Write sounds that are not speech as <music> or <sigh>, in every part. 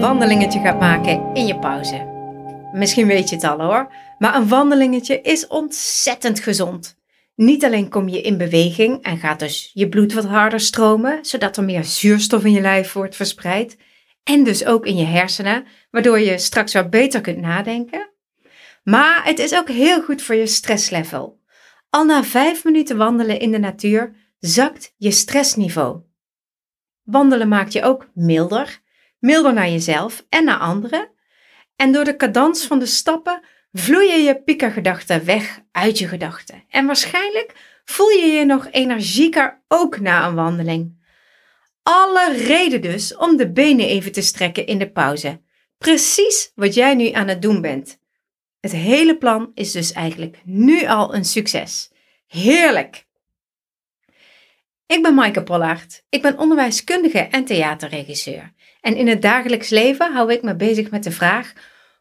wandelingetje gaat maken in je pauze. Misschien weet je het al hoor, maar een wandelingetje is ontzettend gezond. Niet alleen kom je in beweging en gaat dus je bloed wat harder stromen, zodat er meer zuurstof in je lijf wordt verspreid, en dus ook in je hersenen, waardoor je straks wat beter kunt nadenken. Maar het is ook heel goed voor je stresslevel. Al na vijf minuten wandelen in de natuur zakt je stressniveau. Wandelen maakt je ook milder, milder naar jezelf en naar anderen. En door de cadans van de stappen vloeien je piekergedachten weg uit je gedachten. En waarschijnlijk voel je je nog energieker ook na een wandeling. Alle reden dus om de benen even te strekken in de pauze. Precies wat jij nu aan het doen bent. Het hele plan is dus eigenlijk nu al een succes. Heerlijk! Ik ben Maaike Pollard. Ik ben onderwijskundige en theaterregisseur. En in het dagelijks leven hou ik me bezig met de vraag: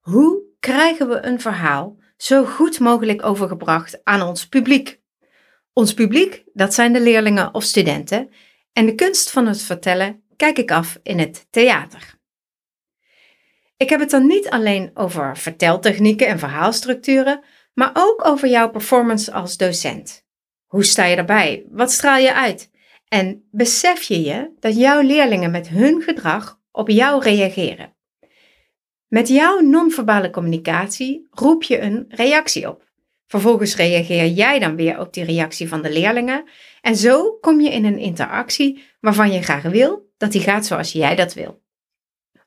hoe krijgen we een verhaal zo goed mogelijk overgebracht aan ons publiek? Ons publiek, dat zijn de leerlingen of studenten. En de kunst van het vertellen kijk ik af in het theater. Ik heb het dan niet alleen over verteltechnieken en verhaalstructuren, maar ook over jouw performance als docent. Hoe sta je erbij? Wat straal je uit? En besef je je dat jouw leerlingen met hun gedrag op jou reageren? Met jouw non-verbale communicatie roep je een reactie op. Vervolgens reageer jij dan weer op die reactie van de leerlingen en zo kom je in een interactie waarvan je graag wil dat die gaat zoals jij dat wil.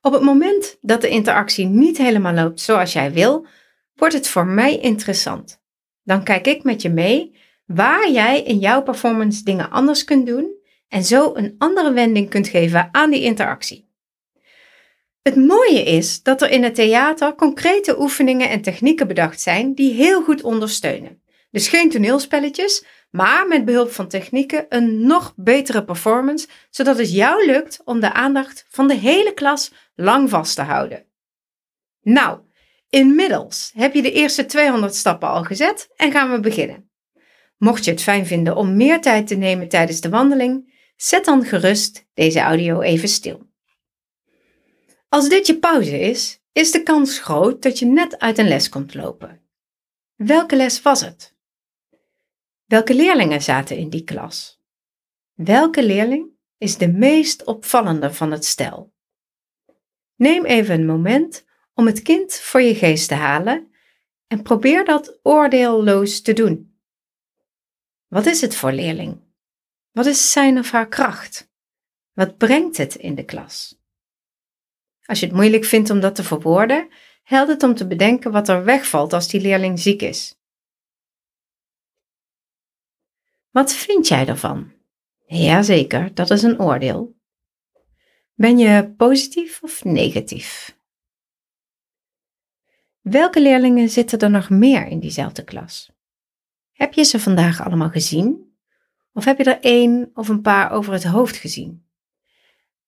Op het moment dat de interactie niet helemaal loopt zoals jij wil, wordt het voor mij interessant. Dan kijk ik met je mee waar jij in jouw performance dingen anders kunt doen en zo een andere wending kunt geven aan die interactie. Het mooie is dat er in het theater concrete oefeningen en technieken bedacht zijn die heel goed ondersteunen. Dus geen toneelspelletjes, maar met behulp van technieken een nog betere performance, zodat het jou lukt om de aandacht van de hele klas lang vast te houden. Nou, inmiddels heb je de eerste 200 stappen al gezet en gaan we beginnen. Mocht je het fijn vinden om meer tijd te nemen tijdens de wandeling, zet dan gerust deze audio even stil. Als dit je pauze is, is de kans groot dat je net uit een les komt lopen. Welke les was het? Welke leerlingen zaten in die klas? Welke leerling is de meest opvallende van het stel? Neem even een moment om het kind voor je geest te halen en probeer dat oordeelloos te doen. Wat is het voor leerling? Wat is zijn of haar kracht? Wat brengt het in de klas? Als je het moeilijk vindt om dat te verwoorden, helpt het om te bedenken wat er wegvalt als die leerling ziek is. Wat vind jij ervan? Jazeker, dat is een oordeel. Ben je positief of negatief? Welke leerlingen zitten er nog meer in diezelfde klas? Heb je ze vandaag allemaal gezien? Of heb je er één of een paar over het hoofd gezien?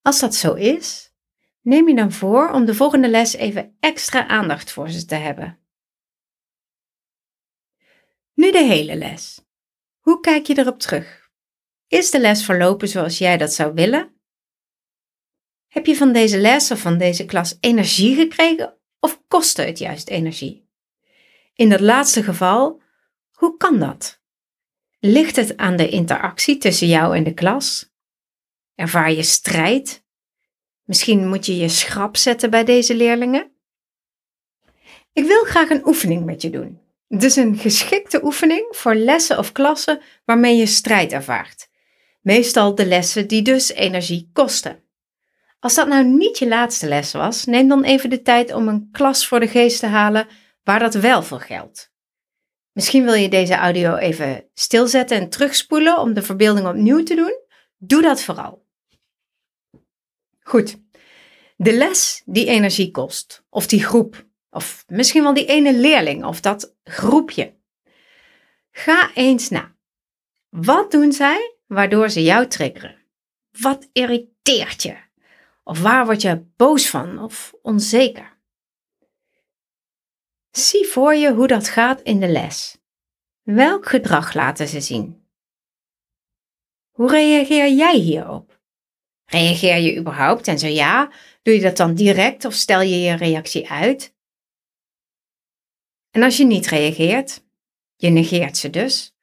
Als dat zo is, neem je dan voor om de volgende les even extra aandacht voor ze te hebben. Nu de hele les. Hoe kijk je erop terug? Is de les verlopen zoals jij dat zou willen? Heb je van deze les of van deze klas energie gekregen of kostte het juist energie? In dat laatste geval, hoe kan dat? Ligt het aan de interactie tussen jou en de klas? Ervaar je strijd? Misschien moet je je schrap zetten bij deze leerlingen? Ik wil graag een oefening met je doen. Dus een geschikte oefening voor lessen of klassen waarmee je strijd ervaart. Meestal de lessen die dus energie kosten. Als dat nou niet je laatste les was, neem dan even de tijd om een klas voor de geest te halen waar dat wel voor geldt. Misschien wil je deze audio even stilzetten en terugspoelen om de verbeelding opnieuw te doen. Doe dat vooral. Goed. De les die energie kost, of die groep, of misschien wel die ene leerling of dat groepje. Ga eens na. Wat doen zij waardoor ze jou triggeren? Wat irriteert je? Of waar word je boos van of onzeker? Zie voor je hoe dat gaat in de les. Welk gedrag laten ze zien? Hoe reageer jij hierop? Reageer je überhaupt en zo ja, Doe je dat dan direct of stel je je reactie uit? En als je niet reageert, je negeert ze dus,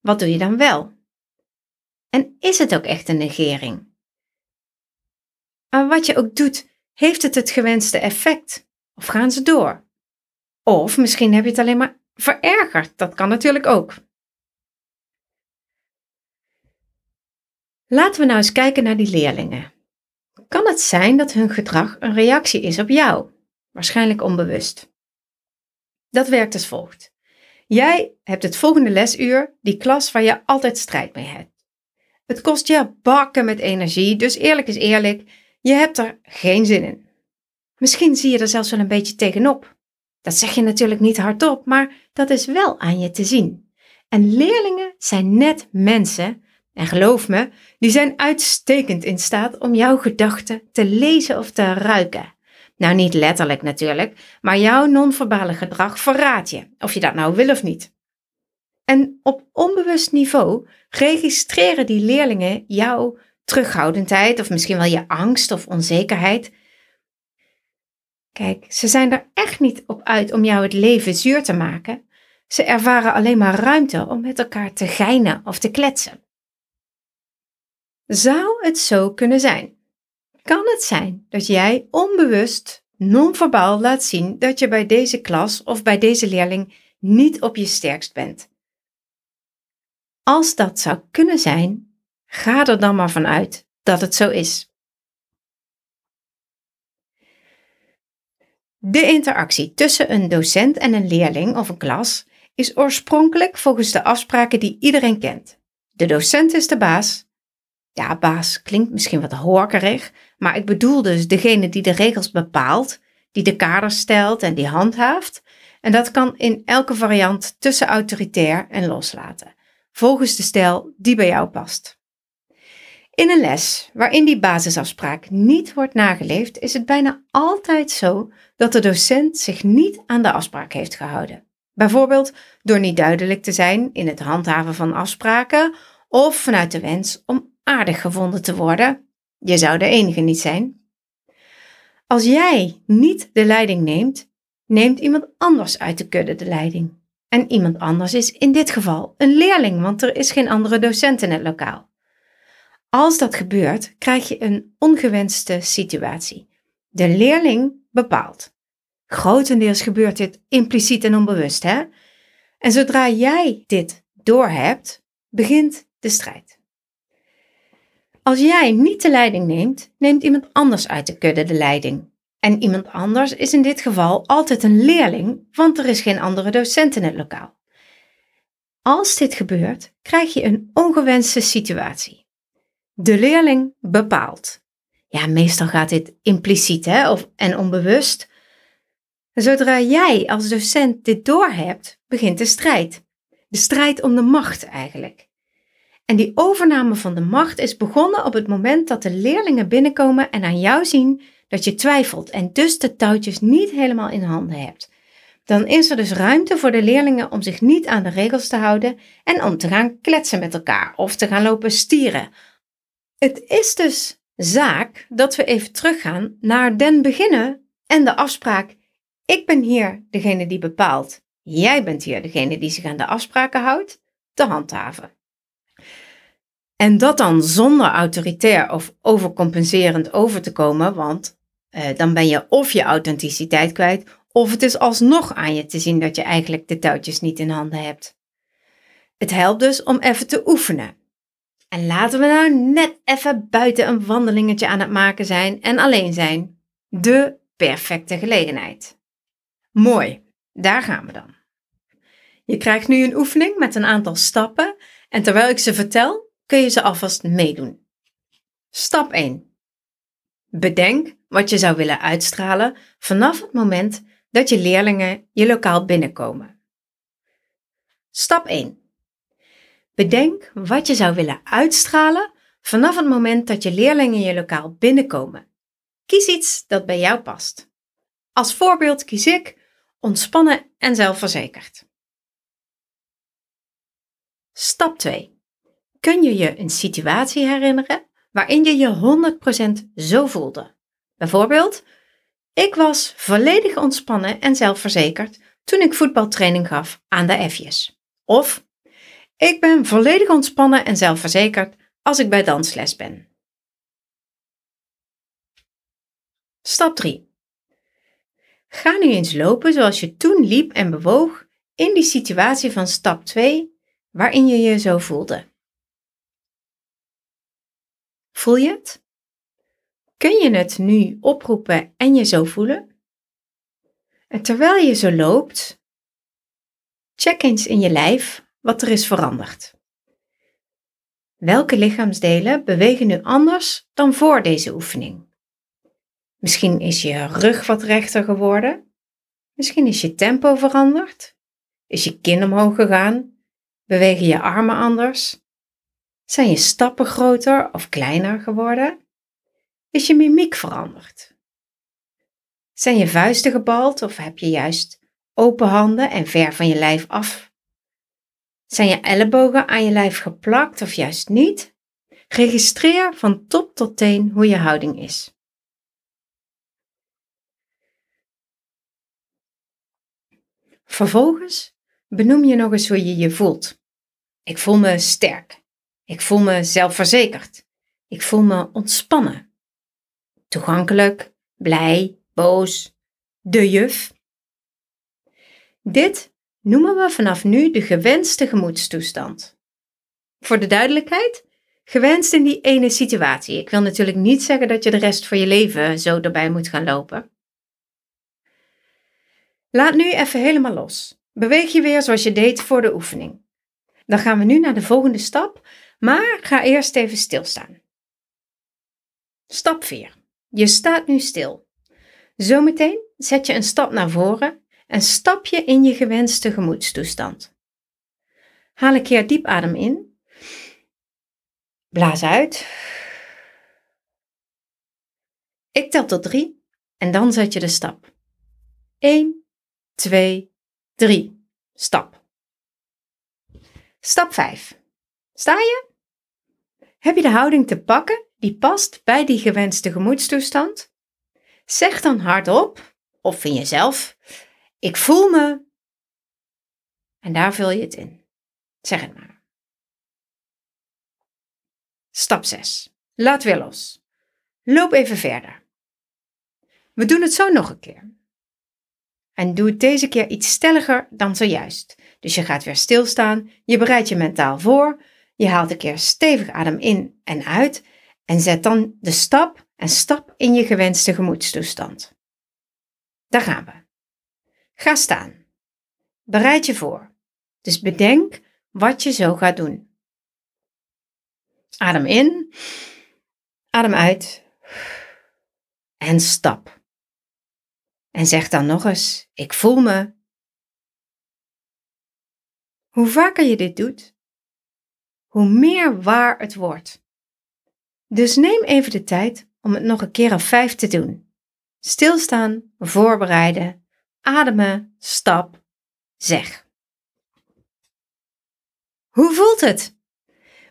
wat doe je dan wel? En is het ook echt een negering? Maar wat je ook doet, heeft het het gewenste effect? Of gaan ze door? Of misschien heb je het alleen maar verergerd, dat kan natuurlijk ook. Laten we nou eens kijken naar die leerlingen. Kan het zijn dat hun gedrag een reactie is op jou? Waarschijnlijk onbewust. Dat werkt als volgt. Jij hebt het volgende lesuur die klas waar je altijd strijd mee hebt. Het kost je bakken met energie, dus eerlijk is eerlijk, je hebt er geen zin in. Misschien zie je er zelfs wel een beetje tegenop. Dat zeg je natuurlijk niet hardop, maar dat is wel aan je te zien. En leerlingen zijn net mensen, en geloof me, die zijn uitstekend in staat om jouw gedachten te lezen of te ruiken. Nou, niet letterlijk natuurlijk, maar jouw non-verbale gedrag verraadt je, of je dat nou wil of niet. En op onbewust niveau registreren die leerlingen jouw terughoudendheid of misschien wel je angst of onzekerheid. Kijk, ze zijn er echt niet op uit om jou het leven zuur te maken. Ze ervaren alleen maar ruimte om met elkaar te geinen of te kletsen. Zou het zo kunnen zijn? Kan het zijn dat jij onbewust, non-verbaal laat zien dat je bij deze klas of bij deze leerling niet op je sterkst bent? Als dat zou kunnen zijn, ga er dan maar vanuit dat het zo is. De interactie tussen een docent en een leerling of een klas is oorspronkelijk volgens de afspraken die iedereen kent. De docent is de baas. Ja, baas klinkt misschien wat horkerig, maar ik bedoel dus degene die de regels bepaalt, die de kaders stelt en die handhaaft. En dat kan in elke variant tussen autoritair en loslaten volgens de stijl die bij jou past. In een les waarin die basisafspraak niet wordt nageleefd, is het bijna altijd zo dat de docent zich niet aan de afspraak heeft gehouden. Bijvoorbeeld door niet duidelijk te zijn in het handhaven van afspraken of vanuit de wens om aardig gevonden te worden. Je zou de enige niet zijn. Als jij niet de leiding neemt, neemt iemand anders uit de kudde de leiding. En iemand anders is in dit geval een leerling, want er is geen andere docent in het lokaal. Als dat gebeurt, krijg je een ongewenste situatie. De leerling bepaalt. Grotendeels gebeurt dit impliciet en onbewust, hè? En zodra jij dit doorhebt, begint de strijd. Als jij niet de leiding neemt, neemt iemand anders uit de kudde de leiding. En iemand anders is in dit geval altijd een leerling, want er is geen andere docent in het lokaal. Als dit gebeurt, krijg je een ongewenste situatie. De leerling bepaalt. Ja, meestal gaat dit impliciet hè, of, en onbewust. Zodra jij als docent dit doorhebt, begint de strijd. De strijd om de macht eigenlijk. En die overname van de macht is begonnen op het moment dat de leerlingen binnenkomen en aan jou zien dat je twijfelt en dus de touwtjes niet helemaal in handen hebt. Dan is er dus ruimte voor de leerlingen om zich niet aan de regels te houden en om te gaan kletsen met elkaar of te gaan lopen stieren. Het is dus zaak dat we even teruggaan naar den beginnen en de afspraak: ik ben hier degene die bepaalt, jij bent hier degene die zich aan de afspraken houdt, te handhaven. En dat dan zonder autoritair of overcompenserend over te komen, want uh, dan ben je of je authenticiteit kwijt, of het is alsnog aan je te zien dat je eigenlijk de touwtjes niet in handen hebt. Het helpt dus om even te oefenen. En laten we nou net even buiten een wandelingetje aan het maken zijn en alleen zijn. De perfecte gelegenheid. Mooi, daar gaan we dan. Je krijgt nu een oefening met een aantal stappen en terwijl ik ze vertel, kun je ze alvast meedoen. Stap 1. Bedenk wat je zou willen uitstralen vanaf het moment dat je leerlingen je lokaal binnenkomen. Stap 1. Bedenk wat je zou willen uitstralen vanaf het moment dat je leerlingen je lokaal binnenkomen. Kies iets dat bij jou past. Als voorbeeld kies ik ontspannen en zelfverzekerd. Stap 2. Kun je je een situatie herinneren waarin je je 100% zo voelde? Bijvoorbeeld, ik was volledig ontspannen en zelfverzekerd toen ik voetbaltraining gaf aan de F'jes. Of, ik ben volledig ontspannen en zelfverzekerd als ik bij dansles ben. Stap 3. Ga nu eens lopen zoals je toen liep en bewoog in die situatie van stap 2 waarin je je zo voelde. Voel je het? Kun je het nu oproepen en je zo voelen? En terwijl je zo loopt, check eens in je lijf wat er is veranderd. Welke lichaamsdelen bewegen nu anders dan voor deze oefening? Misschien is je rug wat rechter geworden. Misschien is je tempo veranderd. Is je kin omhoog gegaan? Bewegen je armen anders? Zijn je stappen groter of kleiner geworden? Is je mimiek veranderd? Zijn je vuisten gebald of heb je juist open handen en ver van je lijf af? Zijn je ellebogen aan je lijf geplakt of juist niet? Registreer van top tot teen hoe je houding is. Vervolgens benoem je nog eens hoe je je voelt. Ik voel me sterk. Ik voel me zelfverzekerd. Ik voel me ontspannen. Toegankelijk, blij, boos, de juf. Dit noemen we vanaf nu de gewenste gemoedstoestand. Voor de duidelijkheid, gewenst in die ene situatie. Ik wil natuurlijk niet zeggen dat je de rest van je leven zo erbij moet gaan lopen. Laat nu even helemaal los. Beweeg je weer zoals je deed voor de oefening. Dan gaan we nu naar de volgende stap, maar ga eerst even stilstaan. Stap 4. Je staat nu stil. Zometeen zet je een stap naar voren en stap je in je gewenste gemoedstoestand. Haal een keer diep adem in. Blaas uit. Ik tel tot drie en dan zet je de stap. 1, 2, 3. Stap. Stap 5. Sta je? Heb je de houding te pakken die past bij die gewenste gemoedstoestand? Zeg dan hardop, of in jezelf, ik voel me. En daar vul je het in. Zeg het maar. Stap 6. Laat weer los. Loop even verder. We doen het zo nog een keer. En doe het deze keer iets stelliger dan zojuist. Dus je gaat weer stilstaan, je bereidt je mentaal voor, je haalt een keer stevig adem in en uit en zet dan de stap en stap in je gewenste gemoedstoestand. Daar gaan we. Ga staan. Bereid je voor. Dus bedenk wat je zo gaat doen. Adem in, adem uit en stap. En zeg dan nog eens: Ik voel me. Hoe vaker je dit doet, hoe meer waar het wordt. Dus neem even de tijd om het nog een keer of vijf te doen. Stilstaan, voorbereiden, ademen, stap, zeg. Hoe voelt het?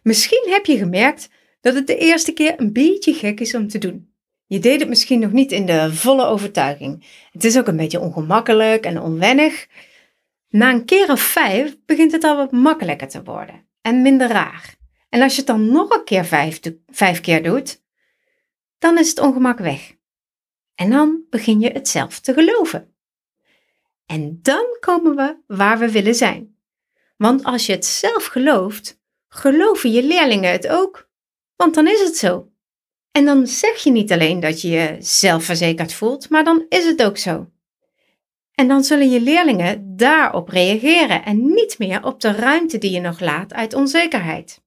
Misschien heb je gemerkt dat het de eerste keer een beetje gek is om te doen. Je deed het misschien nog niet in de volle overtuiging. Het is ook een beetje ongemakkelijk en onwennig. Na een keer of vijf begint het al wat makkelijker te worden en minder raar. En als je het dan nog een keer vijf, vijf keer doet, dan is het ongemak weg. En dan begin je het zelf te geloven. En dan komen we waar we willen zijn. Want als je het zelf gelooft, geloven je leerlingen het ook. Want dan is het zo. En dan zeg je niet alleen dat je je zelfverzekerd voelt, maar dan is het ook zo. En dan zullen je leerlingen daarop reageren en niet meer op de ruimte die je nog laat uit onzekerheid.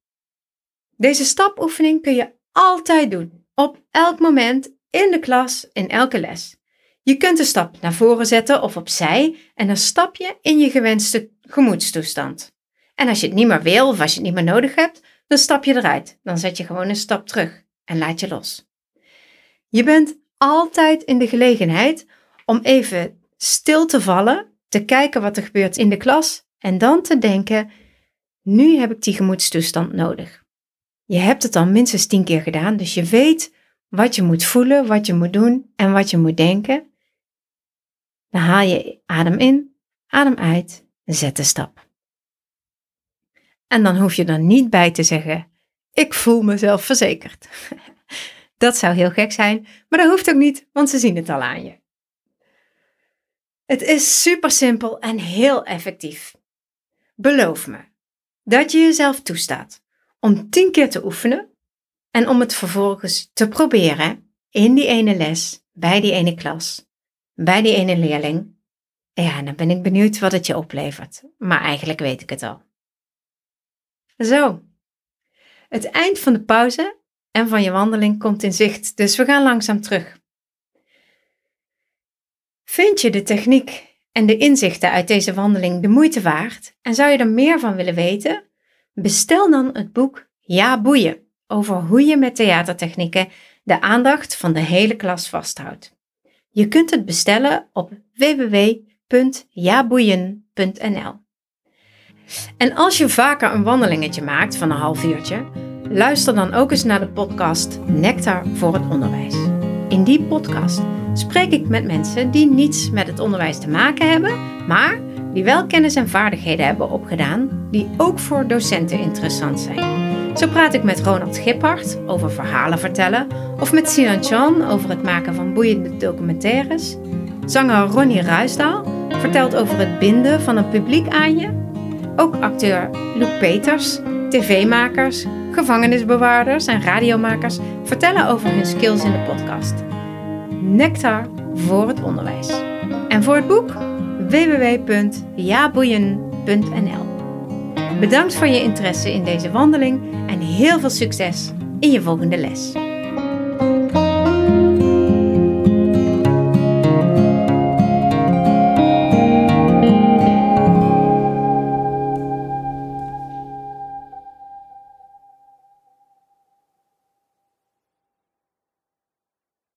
Deze stapoefening kun je altijd doen, op elk moment, in de klas, in elke les. Je kunt de stap naar voren zetten of opzij en dan stap je in je gewenste gemoedstoestand. En als je het niet meer wil of als je het niet meer nodig hebt, dan stap je eruit. Dan zet je gewoon een stap terug en laat je los. Je bent altijd in de gelegenheid om even stil te vallen, te kijken wat er gebeurt in de klas en dan te denken: nu heb ik die gemoedstoestand nodig. Je hebt het al minstens tien keer gedaan, dus je weet wat je moet voelen, wat je moet doen en wat je moet denken, dan haal je adem in, adem uit, zet de stap. En dan hoef je er niet bij te zeggen: Ik voel mezelf verzekerd. <laughs> Dat zou heel gek zijn, maar dat hoeft ook niet, want ze zien het al aan je. Het is super simpel en heel effectief. Beloof me dat je jezelf toestaat om tien keer te oefenen en om het vervolgens te proberen in die ene les, bij die ene klas, bij die ene leerling. Ja, dan ben ik benieuwd wat het je oplevert, maar eigenlijk weet ik het al. Zo, het eind van de pauze en van je wandeling komt in zicht, dus we gaan langzaam terug. Vind je de techniek en de inzichten uit deze wandeling de moeite waard en zou je er meer van willen weten? Bestel dan het boek Ja Boeien over hoe je met theatertechnieken de aandacht van de hele klas vasthoudt. Je kunt het bestellen op www.jaboeien.nl. En als je vaker een wandelingetje maakt van een half uurtje, luister dan ook eens naar de podcast Nectar voor het onderwijs. In die podcast spreek ik met mensen die niets met het onderwijs te maken hebben, maar die wel kennis en vaardigheden hebben opgedaan die ook voor docenten interessant zijn. Zo praat ik met Ronald Giphart over verhalen vertellen of met Sinan Chan over het maken van boeiende documentaires. Zanger Ronnie Ruisdaal vertelt over het binden van een publiek aan je. Ook acteur Luc Peters, tv-makers, gevangenisbewaarders en radiomakers vertellen over hun skills in de podcast. Nectar voor het onderwijs. En voor het boek www.jaboeien.nl. Bedankt voor je interesse in deze wandeling en heel veel succes in je volgende les.